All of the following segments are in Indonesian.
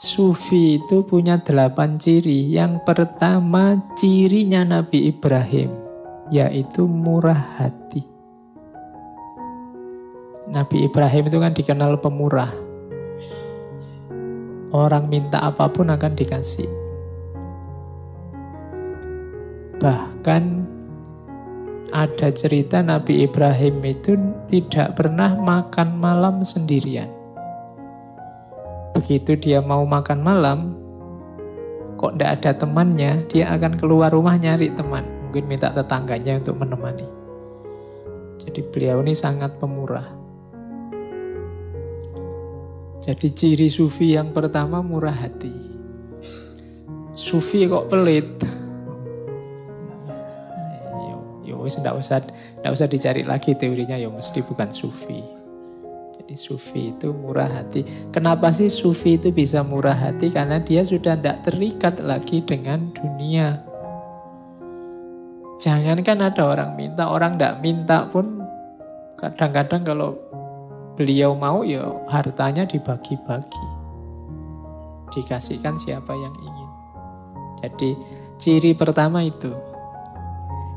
Sufi itu punya delapan ciri. Yang pertama cirinya Nabi Ibrahim, yaitu murah hati. Nabi Ibrahim itu kan dikenal pemurah. Orang minta apa pun akan dikasih. Bahkan ada cerita Nabi Ibrahim itu tidak pernah makan malam sendirian. Begitu dia mau makan malam, kok tidak ada temannya, dia akan keluar rumah nyari teman. Mungkin minta tetangganya untuk menemani. Jadi beliau ini sangat pemurah. Jadi ciri sufi yang pertama murah hati. Sufi kok pelit, wis ndak usah ndak usah dicari lagi teorinya ya mesti bukan sufi. Jadi sufi itu murah hati. Kenapa sih sufi itu bisa murah hati? Karena dia sudah tidak terikat lagi dengan dunia. Jangankan ada orang minta, orang tidak minta pun kadang-kadang kalau beliau mau ya hartanya dibagi-bagi. Dikasihkan siapa yang ingin. Jadi ciri pertama itu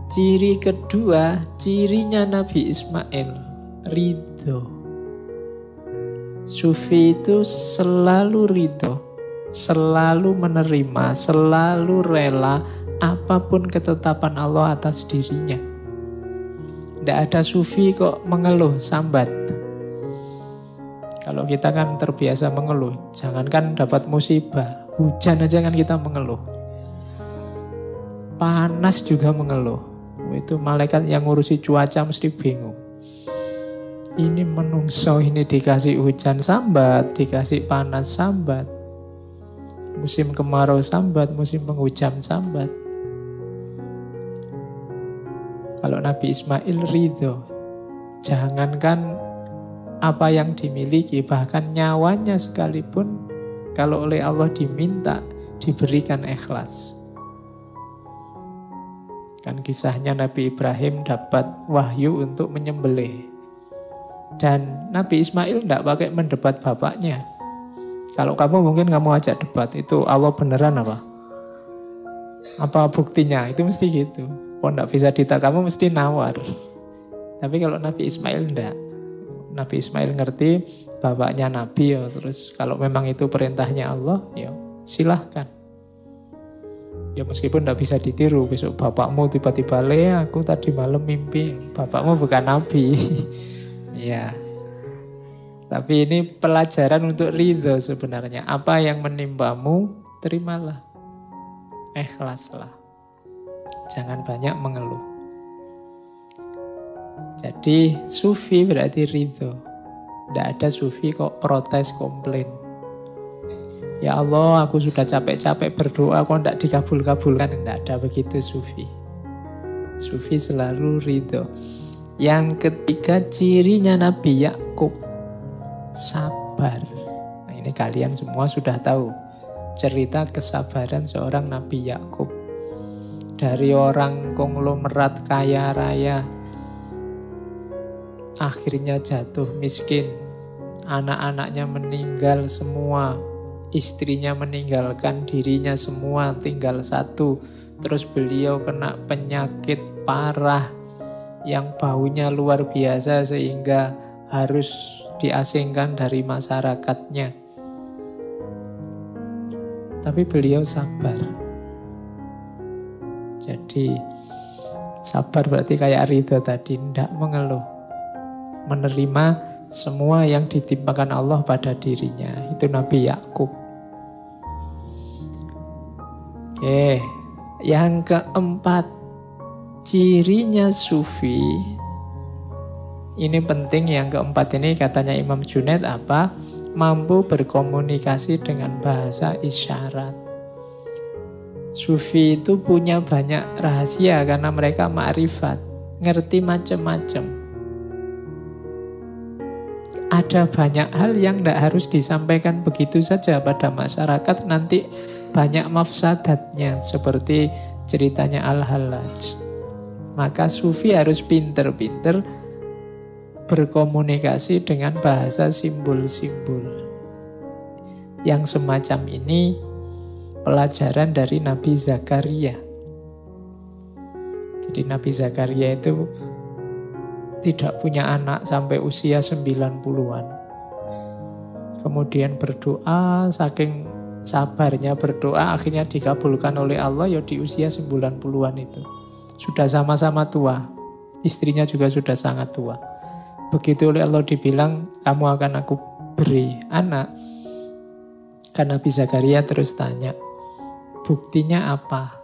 Ciri kedua, cirinya Nabi Ismail, ridho. Sufi itu selalu ridho, selalu menerima, selalu rela apa pun ketetapan Allah atas dirinya. Tidak ada sufi kok mengeluh, sambat. Kalau kita kan terbiasa mengeluh, jangankan dapat musibah, hujan aja kan kita mengeluh. Panas juga mengeluh itu malaikat yang ngurusi cuaca mesti bingung. Ini menungso ini dikasih hujan sambat, dikasih panas sambat. Musim kemarau sambat, musim penghujan sambat. Kalau Nabi Ismail ridho, jangankan apa yang dimiliki, bahkan nyawanya sekalipun, kalau oleh Allah diminta, diberikan ikhlas. Kan kisahnya Nabi Ibrahim dapat wahyu untuk menyembelih. Dan Nabi Ismail tidak pakai mendebat bapaknya. Kalau kamu mungkin kamu ajak debat, itu Allah beneran apa? Apa buktinya? Itu mesti gitu. Kalau tidak bisa ditak kamu mesti nawar. Tapi kalau Nabi Ismail tidak. Nabi Ismail ngerti bapaknya Nabi ya. Terus kalau memang itu perintahnya Allah, ya silahkan. Ya meskipun tidak bisa ditiru, besok bapakmu tiba-tiba le, aku tadi malam mimpi, bapakmu bukan nabi. ya. Tapi ini pelajaran untuk ridho sebenarnya. Apa yang menimpamu, terimalah. Ikhlaslah. Jangan banyak mengeluh. Jadi sufi berarti ridho. Tidak ada sufi kok protes komplain. Ya Allah, aku sudah capek-capek berdoa, kok tidak dikabul-kabulkan. Tidak ada begitu sufi. Sufi selalu ridho. Yang ketiga cirinya Nabi Yakub sabar. Nah, ini kalian semua sudah tahu cerita kesabaran seorang Nabi Yakub. Dari orang konglomerat kaya raya, akhirnya jatuh miskin. Anak-anaknya meninggal semua, istrinya meninggalkan dirinya semua tinggal satu. Terus beliau kena penyakit parah yang baunya luar biasa sehingga harus diasingkan dari masyarakatnya. Tapi beliau sabar. Jadi sabar berarti kayak Ridho tadi, tidak mengeluh. Menerima semua yang ditimpakan Allah pada dirinya. Itu Nabi Yakub. Oke, yang keempat, cirinya sufi. Ini penting yang keempat ini katanya Imam Junaid apa? Mampu berkomunikasi dengan bahasa isyarat. Sufi itu punya banyak rahasia karena mereka makrifat, ngerti macam-macam. Ada banyak hal yang tidak harus disampaikan begitu saja pada masyarakat nanti banyak mafsadatnya seperti ceritanya Al-Hallaj. Maka sufi harus pinter-pinter berkomunikasi dengan bahasa simbol-simbol. Yang semacam ini pelajaran dari Nabi Zakaria. Jadi Nabi Zakaria itu tidak punya anak sampai usia 90-an. Kemudian berdoa, saking sabarnya berdoa, akhirnya dikabulkan oleh Allah ya di usia 90-an itu. Sudah sama-sama tua, istrinya juga sudah sangat tua. Begitu oleh Allah dibilang, kamu akan aku beri anak. Karena Nabi Zakaria terus tanya, buktinya apa?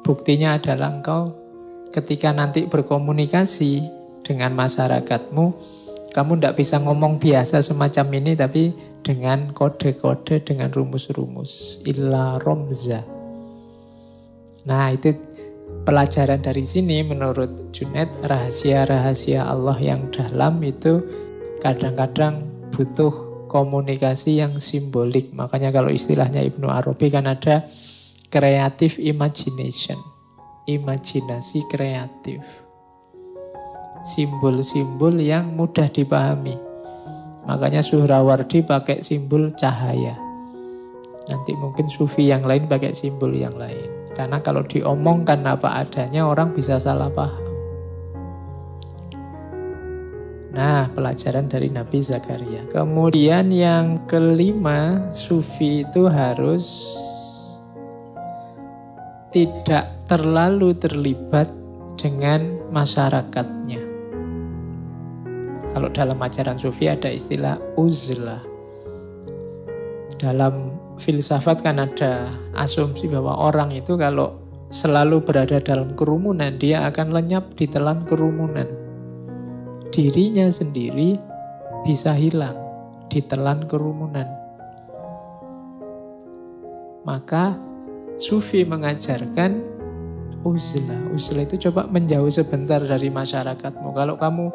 Buktinya adalah engkau ketika nanti berkomunikasi dengan masyarakatmu, kamu tidak bisa ngomong biasa semacam ini, tapi dengan kode-kode, dengan rumus-rumus. Illa romza. Nah itu pelajaran dari sini menurut Junet, rahasia-rahasia Allah yang dalam itu kadang-kadang butuh komunikasi yang simbolik. Makanya kalau istilahnya Ibnu Arabi kan ada creative imagination. Imajinasi kreatif simbol-simbol yang mudah dipahami. Makanya Suhrawardi pakai simbol cahaya. Nanti mungkin sufi yang lain pakai simbol yang lain. Karena kalau diomongkan apa adanya orang bisa salah paham. Nah, pelajaran dari Nabi Zakaria. Kemudian yang kelima, sufi itu harus tidak terlalu terlibat dengan masyarakatnya. Kalau dalam ajaran sufi ada istilah uzlah. Dalam filsafat kan ada asumsi bahwa orang itu kalau selalu berada dalam kerumunan, dia akan lenyap di telan kerumunan. Dirinya sendiri bisa hilang di telan kerumunan. Maka sufi mengajarkan uzlah. Uzlah itu coba menjauh sebentar dari masyarakatmu. Kalau kamu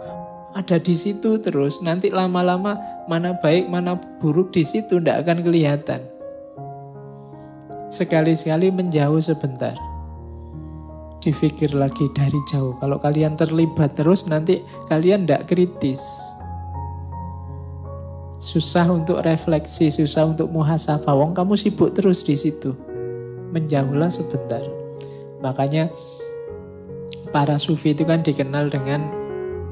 ada di situ terus. Nanti lama-lama mana baik mana buruk di situ tidak akan kelihatan. Sekali-sekali menjauh sebentar. Difikir lagi dari jauh. Kalau kalian terlibat terus nanti kalian tidak kritis. Susah untuk refleksi, susah untuk muhasabah. Wong kamu sibuk terus di situ. Menjauhlah sebentar. Makanya para sufi itu kan dikenal dengan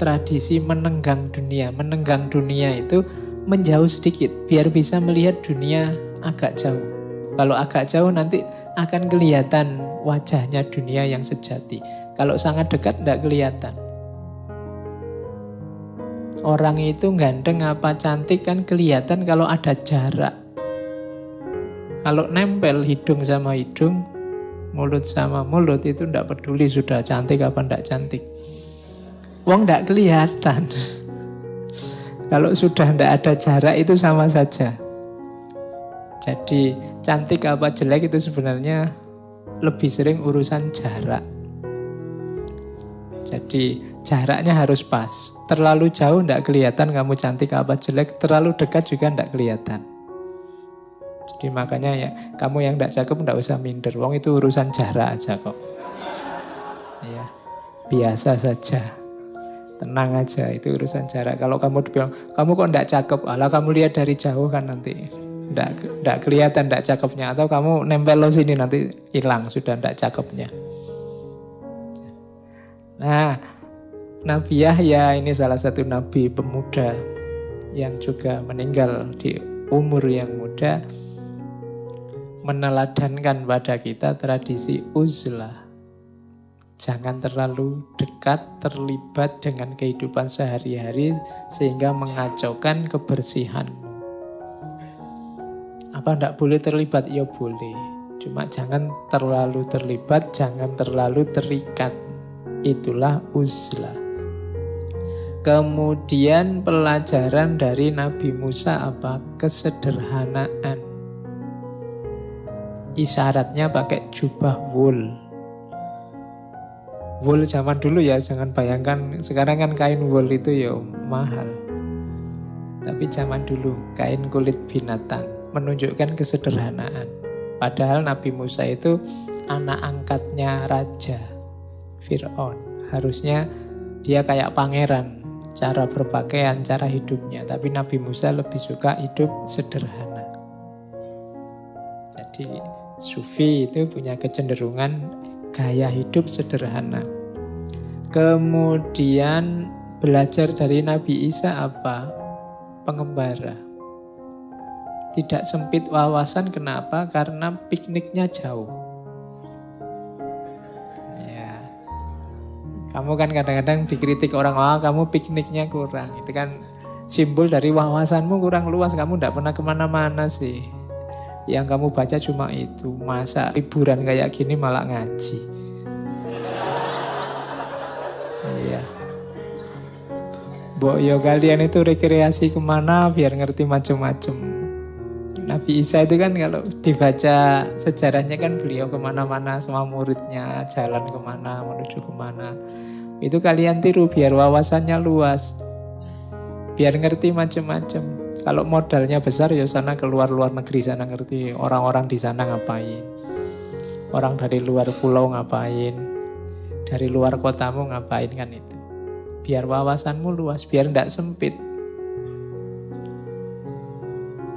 tradisi menenggang dunia. Menenggang dunia itu menjauh sedikit biar bisa melihat dunia agak jauh. Kalau agak jauh nanti akan kelihatan wajahnya dunia yang sejati. Kalau sangat dekat tidak kelihatan. Orang itu ganteng apa cantik kan kelihatan kalau ada jarak. Kalau nempel hidung sama hidung, mulut sama mulut itu tidak peduli sudah cantik apa tidak cantik. Wong tidak kelihatan. Kalau sudah tidak ada jarak itu sama saja. Jadi cantik apa jelek itu sebenarnya lebih sering urusan jarak. Jadi jaraknya harus pas. Terlalu jauh tidak kelihatan kamu cantik apa jelek. Terlalu dekat juga tidak kelihatan. Jadi makanya ya kamu yang tidak cakep tidak usah minder. Wong itu urusan jarak aja kok. Ya, biasa saja. Tenang aja, itu urusan jarak. Kalau kamu bilang, kamu kok enggak cakep, alah kamu lihat dari jauh kan nanti. Enggak kelihatan enggak cakepnya. Atau kamu nempel lo sini nanti hilang, sudah enggak cakepnya. Nah, Nabi Yahya ini salah satu nabi pemuda yang juga meninggal di umur yang muda meneladankan pada kita tradisi uzlah Jangan terlalu dekat terlibat dengan kehidupan sehari-hari sehingga mengacaukan kebersihanmu. Apa tidak boleh terlibat? Ya boleh. Cuma jangan terlalu terlibat, jangan terlalu terikat. Itulah uzlah. Kemudian pelajaran dari Nabi Musa apa? Kesederhanaan. Isyaratnya pakai jubah wool wool zaman dulu ya jangan bayangkan sekarang kan kain wool itu ya mahal tapi zaman dulu kain kulit binatang menunjukkan kesederhanaan padahal Nabi Musa itu anak angkatnya raja Fir'aun harusnya dia kayak pangeran cara berpakaian, cara hidupnya tapi Nabi Musa lebih suka hidup sederhana Jadi sufi itu punya kecenderungan gaya hidup sederhana. Kemudian belajar dari Nabi Isa apa? Pengembara. Tidak sempit wawasan kenapa? Karena pikniknya jauh. Ya. Kamu kan kadang-kadang dikritik orang, wah kamu pikniknya kurang. Itu kan simbol dari wawasanmu kurang luas. Kamu tidak pernah ke mana-mana sih. Yang kamu baca cuma itu. Masa liburan kayak gini malah ngaji. Iya. Mbok yo kalian itu rekreasi ke mana biar ngerti macem-macem. Nabi Isa itu kan kalau dibaca sejarahnya kan beliau ke mana-mana sama muridnya jalan ke mana menuju ke mana. Itu kalian tiru biar wawasannya luas. Biar ngerti macem-macem. Kalau modalnya besar ya sana keluar luar negeri sana ngerti orang-orang di sana ngapain. Orang dari luar pulau ngapain. Dari luar kotamu ngapain kan itu. Biar wawasanmu luas, biar tidak sempit.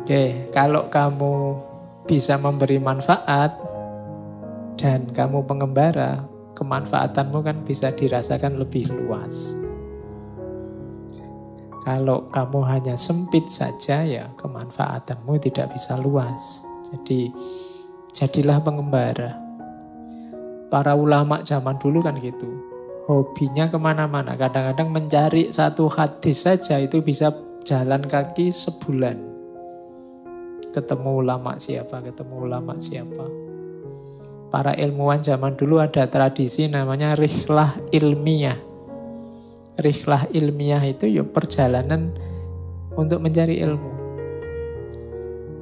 Oke, kalau kamu bisa memberi manfaat dan kamu pengembara, kemanfaatanmu kan bisa dirasakan lebih luas. Kalau kamu hanya sempit saja ya kemanfaatanmu tidak bisa luas. Jadi jadilah pengembara. Para ulama zaman dulu kan gitu. Hobinya ke mana-mana. Kadang-kadang mencari satu hadis saja itu bisa jalan kaki sebulan. Ketemu ulama siapa, ketemu ulama siapa. Para ilmuwan zaman dulu ada tradisi namanya rihlah ilmiah rihlah ilmiah itu ya perjalanan untuk mencari ilmu.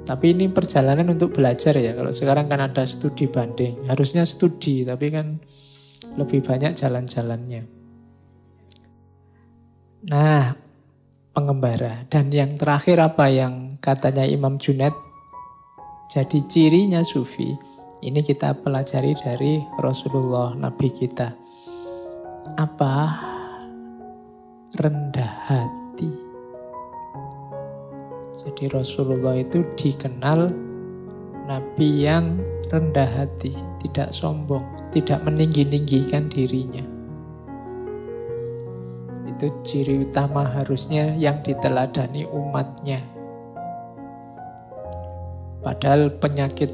Tapi ini perjalanan untuk belajar ya. Kalau sekarang kan ada studi banding. Harusnya studi, tapi kan lebih banyak jalan-jalannya. Nah, pengembara. Dan yang terakhir apa yang katanya Imam Junaid? Jadi cirinya sufi. Ini kita pelajari dari Rasulullah Nabi kita. Apa rendah hati. Jadi Rasulullah itu dikenal Nabi yang rendah hati, tidak sombong, tidak meninggi-ninggikan dirinya. Itu ciri utama harusnya yang diteladani umatnya. Padahal penyakit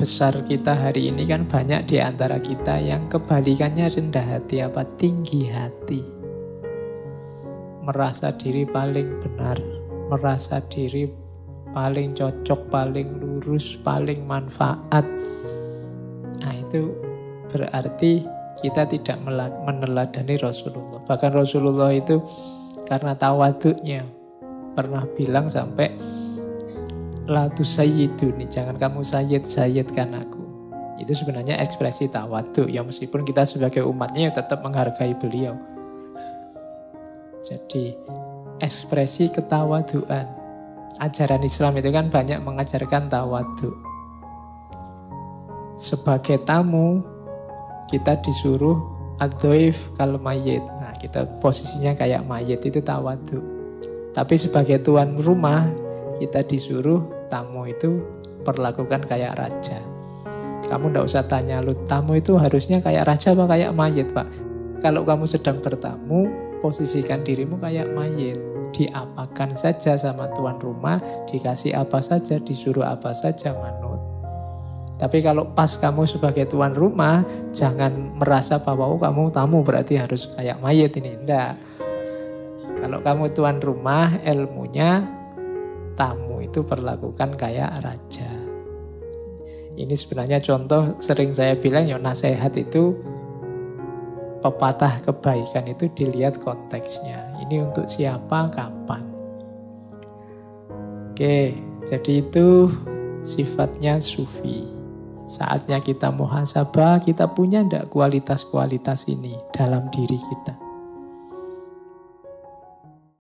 besar kita hari ini kan banyak di antara kita yang kebalikannya rendah hati apa tinggi hati merasa diri paling benar, merasa diri paling cocok, paling lurus, paling manfaat. Nah itu berarti kita tidak meneladani Rasulullah. Bahkan Rasulullah itu karena tawaduknya pernah bilang sampai latu sayyiduni, jangan kamu sayyid-sayyidkan aku. Itu sebenarnya ekspresi tawaduk ya meskipun kita sebagai umatnya ya tetap menghargai beliau. Jadi ekspresi ketawaduan. Ajaran Islam itu kan banyak mengajarkan tawadu. Sebagai tamu, kita disuruh adoif kalau mayit. Nah, kita posisinya kayak mayit itu tawadu. Tapi sebagai tuan rumah, kita disuruh tamu itu perlakukan kayak raja. Kamu ndak usah tanya lu, tamu itu harusnya kayak raja apa kayak mayit, Pak? Kalau kamu sedang bertamu, posisikan dirimu kayak mayit. Diapakan saja sama tuan rumah, dikasih apa saja, disuruh apa saja manut. Tapi kalau pas kamu sebagai tuan rumah, jangan merasa bahwa oh, kamu tamu berarti harus kayak mayit ini. Enggak. Kalau kamu tuan rumah, ilmunya tamu itu perlakukan kayak raja. Ini sebenarnya contoh sering saya bilang ya nasihat itu pepatah kebaikan itu dilihat konteksnya. Ini untuk siapa, kapan. Oke, jadi itu sifatnya sufi. Saatnya kita muhasabah, kita punya ndak kualitas-kualitas ini dalam diri kita.